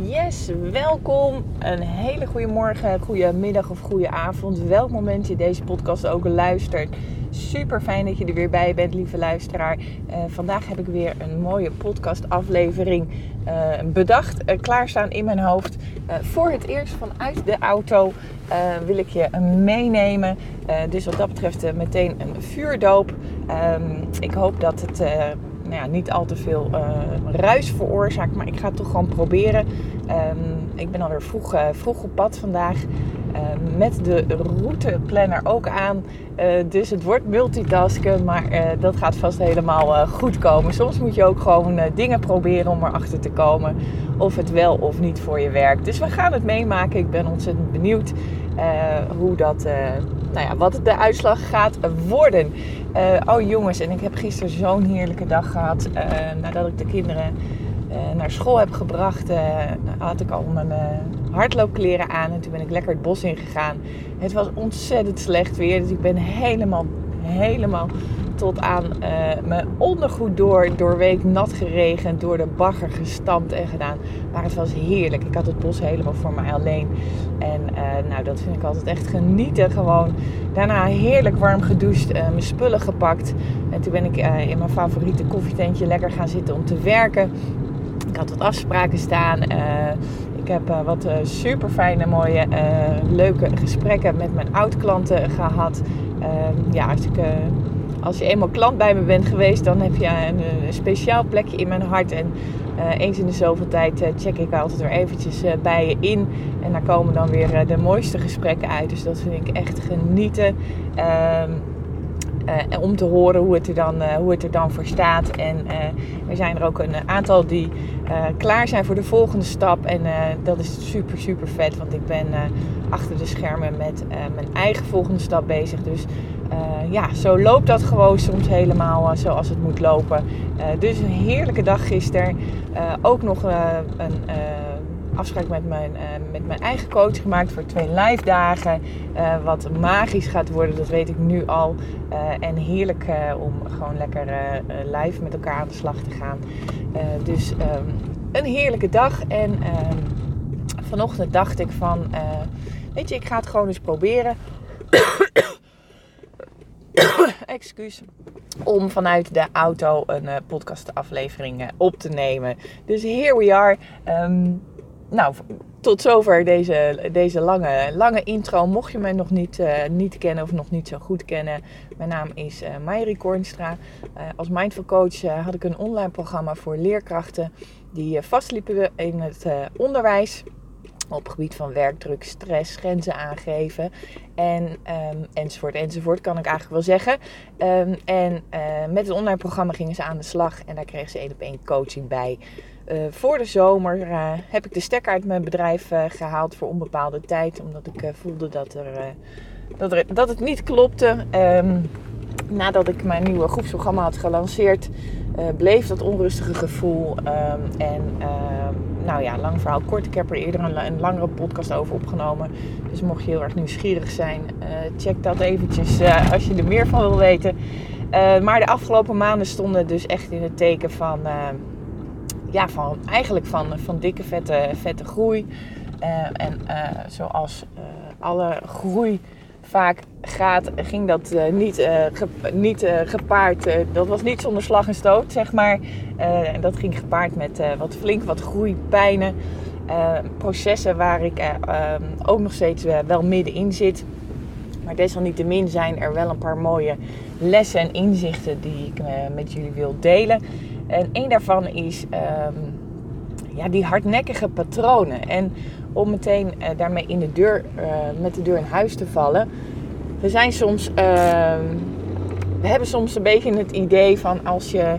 Yes, welkom. Een hele goede morgen, goede middag of goede avond. Welk moment je deze podcast ook luistert. Super fijn dat je er weer bij bent, lieve luisteraar. Uh, vandaag heb ik weer een mooie podcast-aflevering uh, bedacht, uh, klaarstaan in mijn hoofd. voor het eerst vanuit de auto wil ik je meenemen. dus wat dat betreft meteen een vuurdoop. Um, ik hoop dat het nou ja, niet al te veel uh, ruis veroorzaakt. Maar ik ga het toch gewoon proberen. Um, ik ben alweer vroeg, uh, vroeg op pad vandaag. Uh, met de routeplanner ook aan. dus het wordt multitasken. Maar dat gaat vast helemaal goed komen. Soms moet je ook gewoon dingen proberen om erachter te komen. Of het wel of niet voor je werkt. Dus we gaan het meemaken. Ik ben ontzettend benieuwd hoe dat, nou ja, wat de uitslag gaat worden. Uh, oh jongens, en ik heb gisteren zo'n heerlijke dag gehad. Nadat ik de kinderen naar school heb gebracht, had ik al mijn hardloopkleren aan. En toen ben ik lekker het bos ingegaan. Het was ontzettend slecht weer. Dus ik ben helemaal, helemaal tot aan uh, mijn ondergoed door, door week nat geregend, door de bagger gestampt en gedaan. Maar het was heerlijk. Ik had het bos helemaal voor mij alleen. En uh, nou, dat vind ik altijd echt genieten. Gewoon daarna heerlijk warm gedoucht, uh, mijn spullen gepakt. En toen ben ik in mijn favoriete koffietentje lekker gaan zitten om te werken. Ik had wat afspraken staan. Ik heb wat super fijne, mooie, leuke gesprekken met mijn oud-klanten gehad. Ehm, ja, ik als je eenmaal klant bij me bent geweest, dan heb je een, een speciaal plekje in mijn hart. En uh, eens in de zoveel tijd uh, check ik altijd weer eventjes bij je in. En daar komen dan weer de mooiste gesprekken uit. Dus dat vind ik echt genieten. Ehm, om te horen hoe het er dan, hoe het er dan voor staat. En er zijn er ook een aantal die klaar zijn voor de volgende stap. En dat is super, super vet. Want ik ben achter de schermen met mijn eigen volgende stap bezig. Dus ja, zo loopt dat gewoon soms helemaal zoals het moet lopen. Dus een heerlijke dag gisteren. ook nog een afspraak met mijn, met mijn eigen coach gemaakt voor twee live dagen. wat magisch gaat worden, dat weet ik nu al. en heerlijk om gewoon lekker live met elkaar aan de slag te gaan. dus um, een heerlijke dag. En ehm, vanochtend dacht ik van, weet je, ik ga het gewoon eens proberen excuus, om vanuit de auto een uh, podcastaflevering op te nemen. Dus here we are. Um, nou, tot zover deze, deze lange, lange intro. Mocht je mij nog niet, uh, niet kennen of nog niet zo goed kennen. Mijn naam is uh, Mayri Kornstra. Uh, als mindful coach had ik een online programma voor leerkrachten. Die vastliepen in het onderwijs op gebied van werkdruk, stress, grenzen aangeven en, um, enzovoort, enzovoort, kan ik eigenlijk wel zeggen. Um, en met het online programma gingen ze aan de slag en daar kregen ze één op één coaching bij. Uh, voor de zomer uh, heb ik de stekker uit mijn bedrijf gehaald voor onbepaalde tijd, omdat ik voelde dat, er, dat, dat het niet klopte. Um, nadat ik mijn nieuwe groepsprogramma had gelanceerd, bleef dat onrustige gevoel en nou ja, lang verhaal kort. Ik heb er eerder een, een, langere podcast over opgenomen. Dus mocht je heel erg nieuwsgierig zijn, check dat eventjes als je er meer van wil weten. Maar de afgelopen maanden stonden dus echt in het teken van, ja, van eigenlijk van, van dikke vette, vette groei. en zoals alle groei vaak gaat, ging dat niet, niet gepaard. dat was niet zonder slag en stoot, zeg maar. en dat ging gepaard met wat flink wat groeipijnen. processen waar ik ehm, ook nog steeds wel middenin zit. Maar desalniettemin zijn er wel een paar mooie lessen en inzichten die ik met jullie wil delen. En een daarvan is um, ja, die hardnekkige patronen. En om meteen uh, daarmee in de deur, uh, met de deur in huis te vallen. We zijn soms, uh, we hebben soms een beetje het idee van als je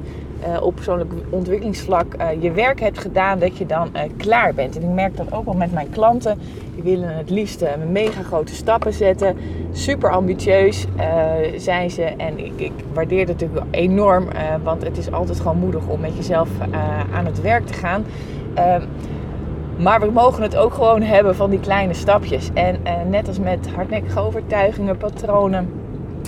uh, op persoonlijk ontwikkelingsvlak je werk hebt gedaan, dat je dan klaar bent. En ik merk dat ook wel met mijn klanten. Die willen het liefst mega grote stappen zetten. Super ambitieus zijn ze. En ik, ik waardeer dat natuurlijk enorm, want het is altijd gewoon moedig om met jezelf aan het werk te gaan. Ehm, maar we mogen het ook gewoon hebben van die kleine stapjes. En uh, net als met hardnekkige overtuigingen, patronen,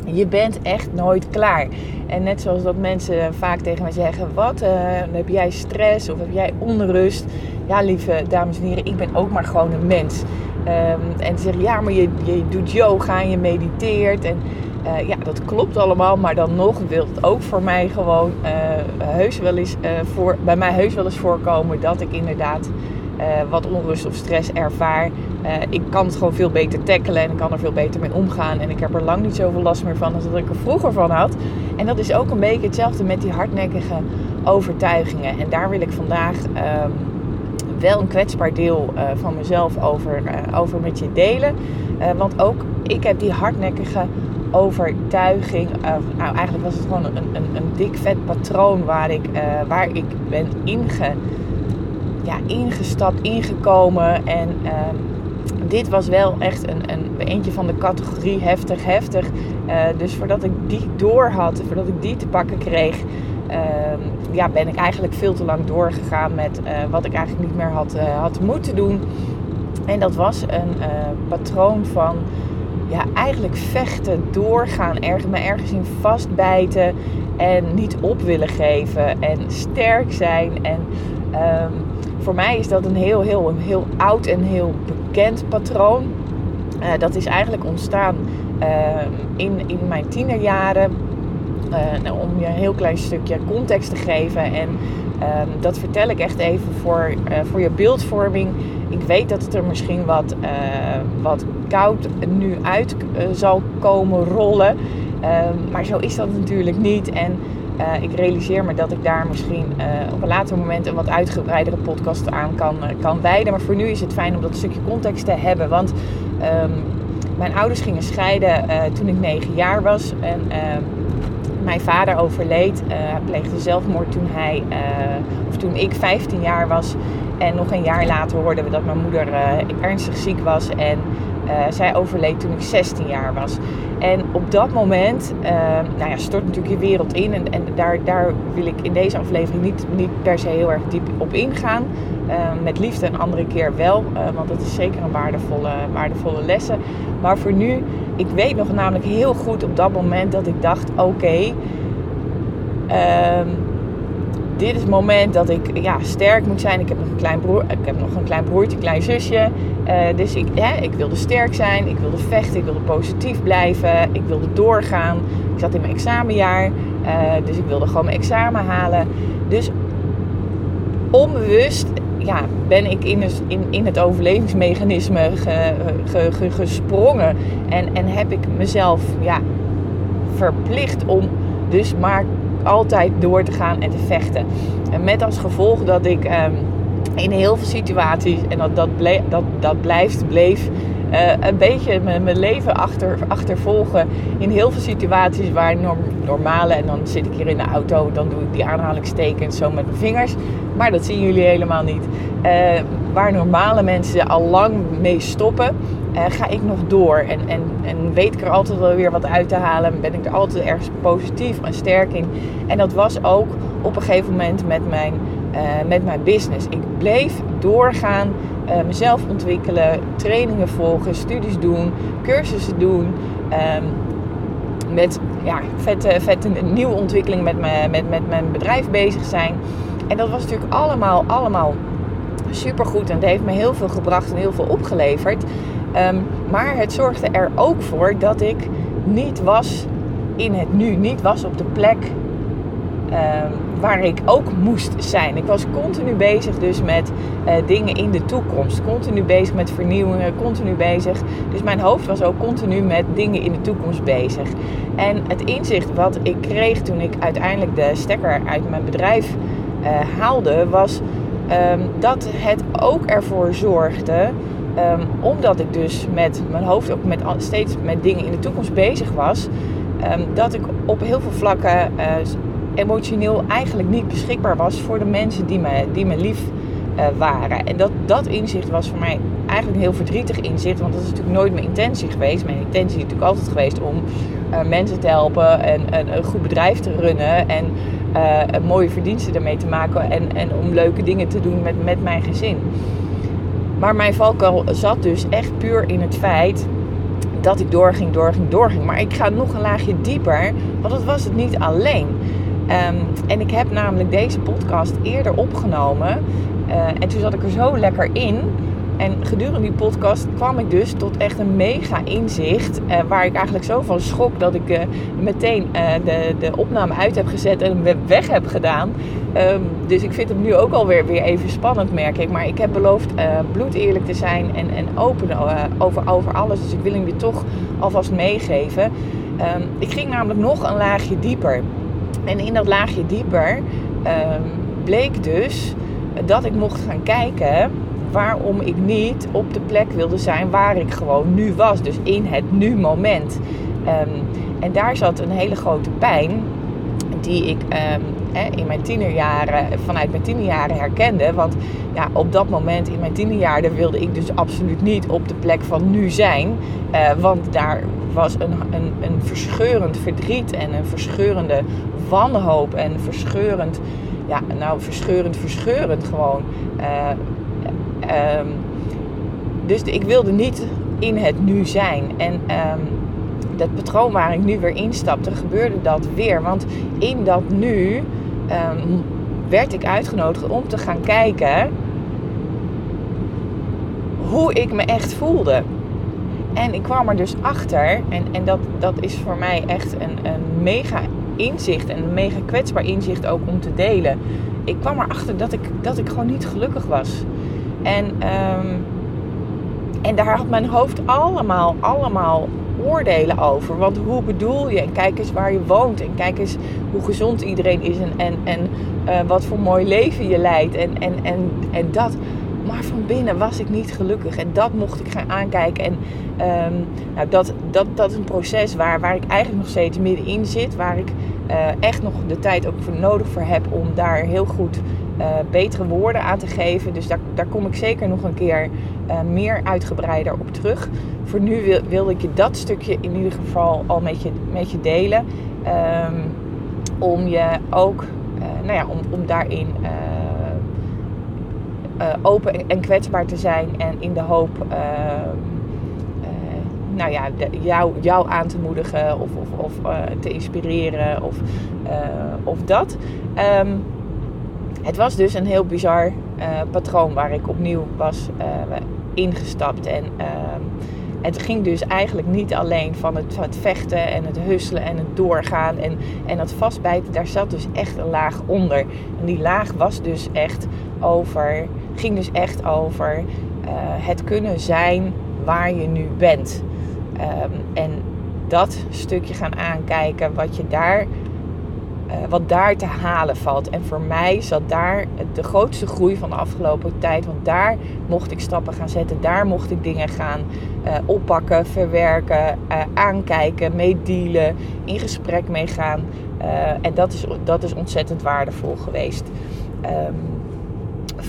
je bent echt nooit klaar. En net zoals dat mensen vaak tegen mij zeggen: Wat uh, heb jij stress of heb jij onrust? Ja, lieve dames en heren, ik ben ook maar gewoon een mens. Um, en ze zeggen: Ja, maar je, je doet yoga en je mediteert. En uh, ja, dat klopt allemaal, maar dan nog wil het ook voor mij gewoon uh, heus wel eens, voor, bij mij heus wel eens voorkomen dat ik inderdaad wat onrust of stress ervaar. Uh, ik kan het gewoon veel beter tackelen en ik kan er veel beter mee omgaan. En ik heb er lang niet zoveel last meer van als dat ik er vroeger van had. En dat is ook een beetje hetzelfde met die hardnekkige overtuigingen. En daar wil ik vandaag um, wel een kwetsbaar deel uh, van mezelf over, over met je delen. want ook ik heb die hardnekkige overtuiging. nou, eigenlijk was het gewoon een, een, een dik vet patroon waar ik, waar ik ben inge, ja, ingestapt, ingekomen. En ehm, dit was wel echt een, een eentje van de categorie heftig, heftig. Uh, dus voordat ik die door had, voordat ik die te pakken kreeg, uh, ja, ben ik eigenlijk veel te lang doorgegaan met uh, wat ik eigenlijk niet meer had, eh, had moeten doen. En dat was een patroon van ja, eigenlijk vechten, doorgaan, me ergens in vastbijten en niet op willen geven en sterk zijn. En um, voor mij is dat een heel, heel, heel oud en heel bekend patroon. Uh, dat is eigenlijk ontstaan uh, in, in mijn tienerjaren. Uh, nou, om je een heel klein stukje context te geven. En ehm, dat vertel ik echt even voor, voor je beeldvorming. Ik weet dat het er misschien wat, wat koud nu uit zal komen rollen. Ehm, maar zo is dat natuurlijk niet. En uh, ik realiseer me dat ik daar misschien uh, op een later moment een wat uitgebreidere podcast aan kan, uh, kan wijden. Maar voor nu is het fijn om dat stukje context te hebben. Want um, mijn ouders gingen scheiden toen ik negen jaar was. En ehm, mijn vader overleed. Hij pleegde zelfmoord toen, hij, of toen ik 15 jaar was. En nog een jaar later hoorden we dat mijn moeder ernstig ziek was. En zij overleed toen ik 16 jaar was. En op dat moment, uh, nou ja, stort natuurlijk je wereld in. En, en daar, daar wil ik in deze aflevering niet, niet per se heel erg diep op ingaan. Uh, met liefde een andere keer wel, want dat is zeker een waardevolle, waardevolle lessen. Maar voor nu, ik weet nog namelijk heel goed op dat moment dat ik dacht: oké, okay, ehm, dit is het moment dat ik ja, sterk moet zijn. Ik heb nog een klein, broer, ik heb nog een klein broertje, klein zusje. Uh, dus ik, hè, ik wilde sterk zijn, ik wilde vechten, ik wilde positief blijven, ik wilde doorgaan. Ik zat in mijn examenjaar, uh, dus ik wilde gewoon mijn examen halen. Dus onbewust ja, ben ik in, in, in het overlevingsmechanisme ge, ge, gesprongen. En, en heb ik mezelf ja, verplicht om dus maar altijd door te gaan en te vechten. En met als gevolg dat ik um, in heel veel situaties, en dat, dat, dat, dat blijft, bleef, uh, een beetje mijn, mijn leven achter, achtervolgen. In heel veel situaties waar norm, normale, en dan zit ik hier in de auto, dan doe ik die aanhalingstekens zo met mijn vingers. Maar dat zien jullie helemaal niet. Uh, waar normale mensen al lang mee stoppen, uh, ga ik nog door. En, en, en weet ik er altijd wel weer wat uit te halen. Ben ik er altijd ergens positief en sterk in. En dat was ook op een gegeven moment met mijn, uh, met mijn business. Ik bleef doorgaan, uh, mezelf ontwikkelen, trainingen volgen, studies doen, cursussen doen. Um, met ja, vette, vette nieuwe ontwikkeling met, me, met, met mijn bedrijf bezig zijn. En dat was natuurlijk allemaal, allemaal supergoed. En het heeft me heel veel gebracht en heel veel opgeleverd. Um, maar het zorgde er ook voor dat ik niet was in het nu. Niet was op de plek um, waar ik ook moest zijn. Ik was continu bezig dus met uh, dingen in de toekomst. Continu bezig met vernieuwingen. Continu bezig. Dus mijn hoofd was ook continu met dingen in de toekomst bezig. En het inzicht wat ik kreeg toen ik uiteindelijk de stekker uit mijn bedrijf uh, haalde... was um, dat het ook ervoor zorgde Um, omdat ik dus met mijn hoofd ook met, steeds met dingen in de toekomst bezig was, um, dat ik op heel veel vlakken uh, emotioneel eigenlijk niet beschikbaar was voor de mensen die me, die me lief uh, waren. En dat, dat inzicht was voor mij eigenlijk een heel verdrietig inzicht, want dat is natuurlijk nooit mijn intentie geweest. Mijn intentie is natuurlijk altijd geweest om uh, mensen te helpen en, en, een goed bedrijf te runnen en mooie verdiensten ermee te maken en, en om leuke dingen te doen met, met mijn gezin. Maar mijn valkuil zat dus echt puur in het feit dat ik doorging, doorging, doorging. Maar ik ga nog een laagje dieper, want dat was het niet alleen. Ehm, en ik heb namelijk deze podcast eerder opgenomen. Uh, en toen zat ik er zo lekker in. En gedurende die podcast kwam ik dus tot echt een mega inzicht. Uh, waar ik eigenlijk zo van schrok dat ik uh, meteen de, de opname uit heb gezet en hem weg heb gedaan. Um, dus ik vind hem nu ook alweer weer even spannend, merk ik. Maar ik heb beloofd bloed eerlijk te zijn en, en open over, over alles. Dus ik wil hem je toch alvast meegeven. Um, ik ging namelijk nog een laagje dieper. En in dat laagje dieper um, bleek dus dat ik mocht gaan kijken waarom ik niet op de plek wilde zijn waar ik gewoon nu was. Dus in het nu moment. Um, en daar zat een hele grote pijn die ik um, in mijn tienerjaren, vanuit mijn tienerjaren herkende. Want ja, op dat moment in mijn tienerjaren wilde ik dus absoluut niet op de plek van nu zijn. Uh, want daar was een, een, een verscheurend verdriet en een verscheurende wanhoop en verscheurend, ja, nou verscheurend, verscheurend gewoon. Uh, um, dus ik wilde niet in het nu zijn. En um, dat patroon waar ik nu weer instapte, gebeurde dat weer. Want in dat nu um, werd ik uitgenodigd om te gaan kijken hoe ik me echt voelde. En ik kwam er dus achter, en, en dat, dat is voor mij echt een, een mega inzicht en een mega kwetsbaar inzicht ook om te delen. Ik kwam erachter dat ik, dat ik gewoon niet gelukkig was. En, um, en daar had mijn hoofd allemaal, allemaal oordelen over. Want hoe bedoel je? En kijk eens waar je woont. En kijk eens hoe gezond iedereen is. En, en, en uh, wat voor mooi leven je leidt. En, en, en, en dat. Maar van binnen was ik niet gelukkig. En dat mocht ik gaan aankijken. En um, nou, dat, dat, dat is een proces waar, waar ik eigenlijk nog steeds middenin zit. Waar ik uh, echt nog de tijd ook voor nodig voor heb om daar heel goed uh, betere woorden aan te geven. Dus daar, daar kom ik zeker nog een keer uh, meer uitgebreider op terug. Voor nu wil, wilde ik je dat stukje in ieder geval al met je, met je delen. Um, om je ook, nou ja, om, om daarin open en kwetsbaar te zijn en in de hoop uh, uh, nou ja, jou, aan te moedigen of, of, of te inspireren of, of dat. Um, het was dus een heel bizar patroon waar ik opnieuw was ingestapt. En ehm, het ging dus eigenlijk niet alleen van het, het, vechten en het husselen en het doorgaan en, en het vastbijten. Daar zat dus echt een laag onder. En die laag was dus echt over ging dus echt over uh, het kunnen zijn waar je nu bent. Um, en dat stukje gaan aankijken, wat je daar, uh, wat daar te halen valt. En voor mij zat daar de grootste groei van de afgelopen tijd. Want daar mocht ik stappen gaan zetten. Daar mocht ik dingen gaan uh, oppakken, verwerken, aankijken, meedealen, in gesprek mee gaan. en dat is, dat is ontzettend waardevol geweest. Um,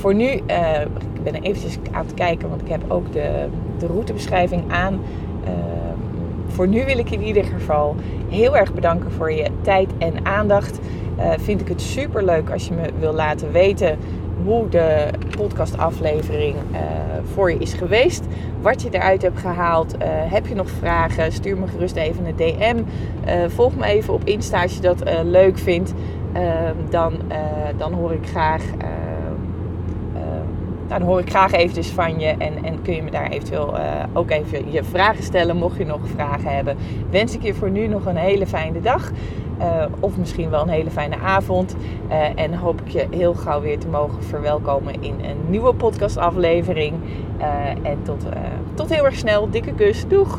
voor nu, uh, ik ben eventjes aan het kijken, want ik heb ook de, de routebeschrijving aan. Uh, voor nu wil ik in ieder geval heel erg bedanken voor je tijd en aandacht. Uh, vind ik het super leuk als je me wil laten weten hoe de podcastaflevering voor je is geweest. Wat je eruit hebt gehaald. heb je nog vragen? Stuur me gerust even een DM. volg me even op Insta als je dat leuk vindt. Ehm, dan, dan hoor ik graag nou, dan hoor ik graag eventjes van je en, en kun je me daar eventueel uh, ook even je vragen stellen, mocht je nog vragen hebben. Wens ik je voor nu nog een hele fijne dag. Uh, of misschien wel een hele fijne avond. Uh, en hoop ik je heel gauw weer te mogen verwelkomen in een nieuwe podcastaflevering. en tot, tot heel erg snel. Dikke kus. Doeg!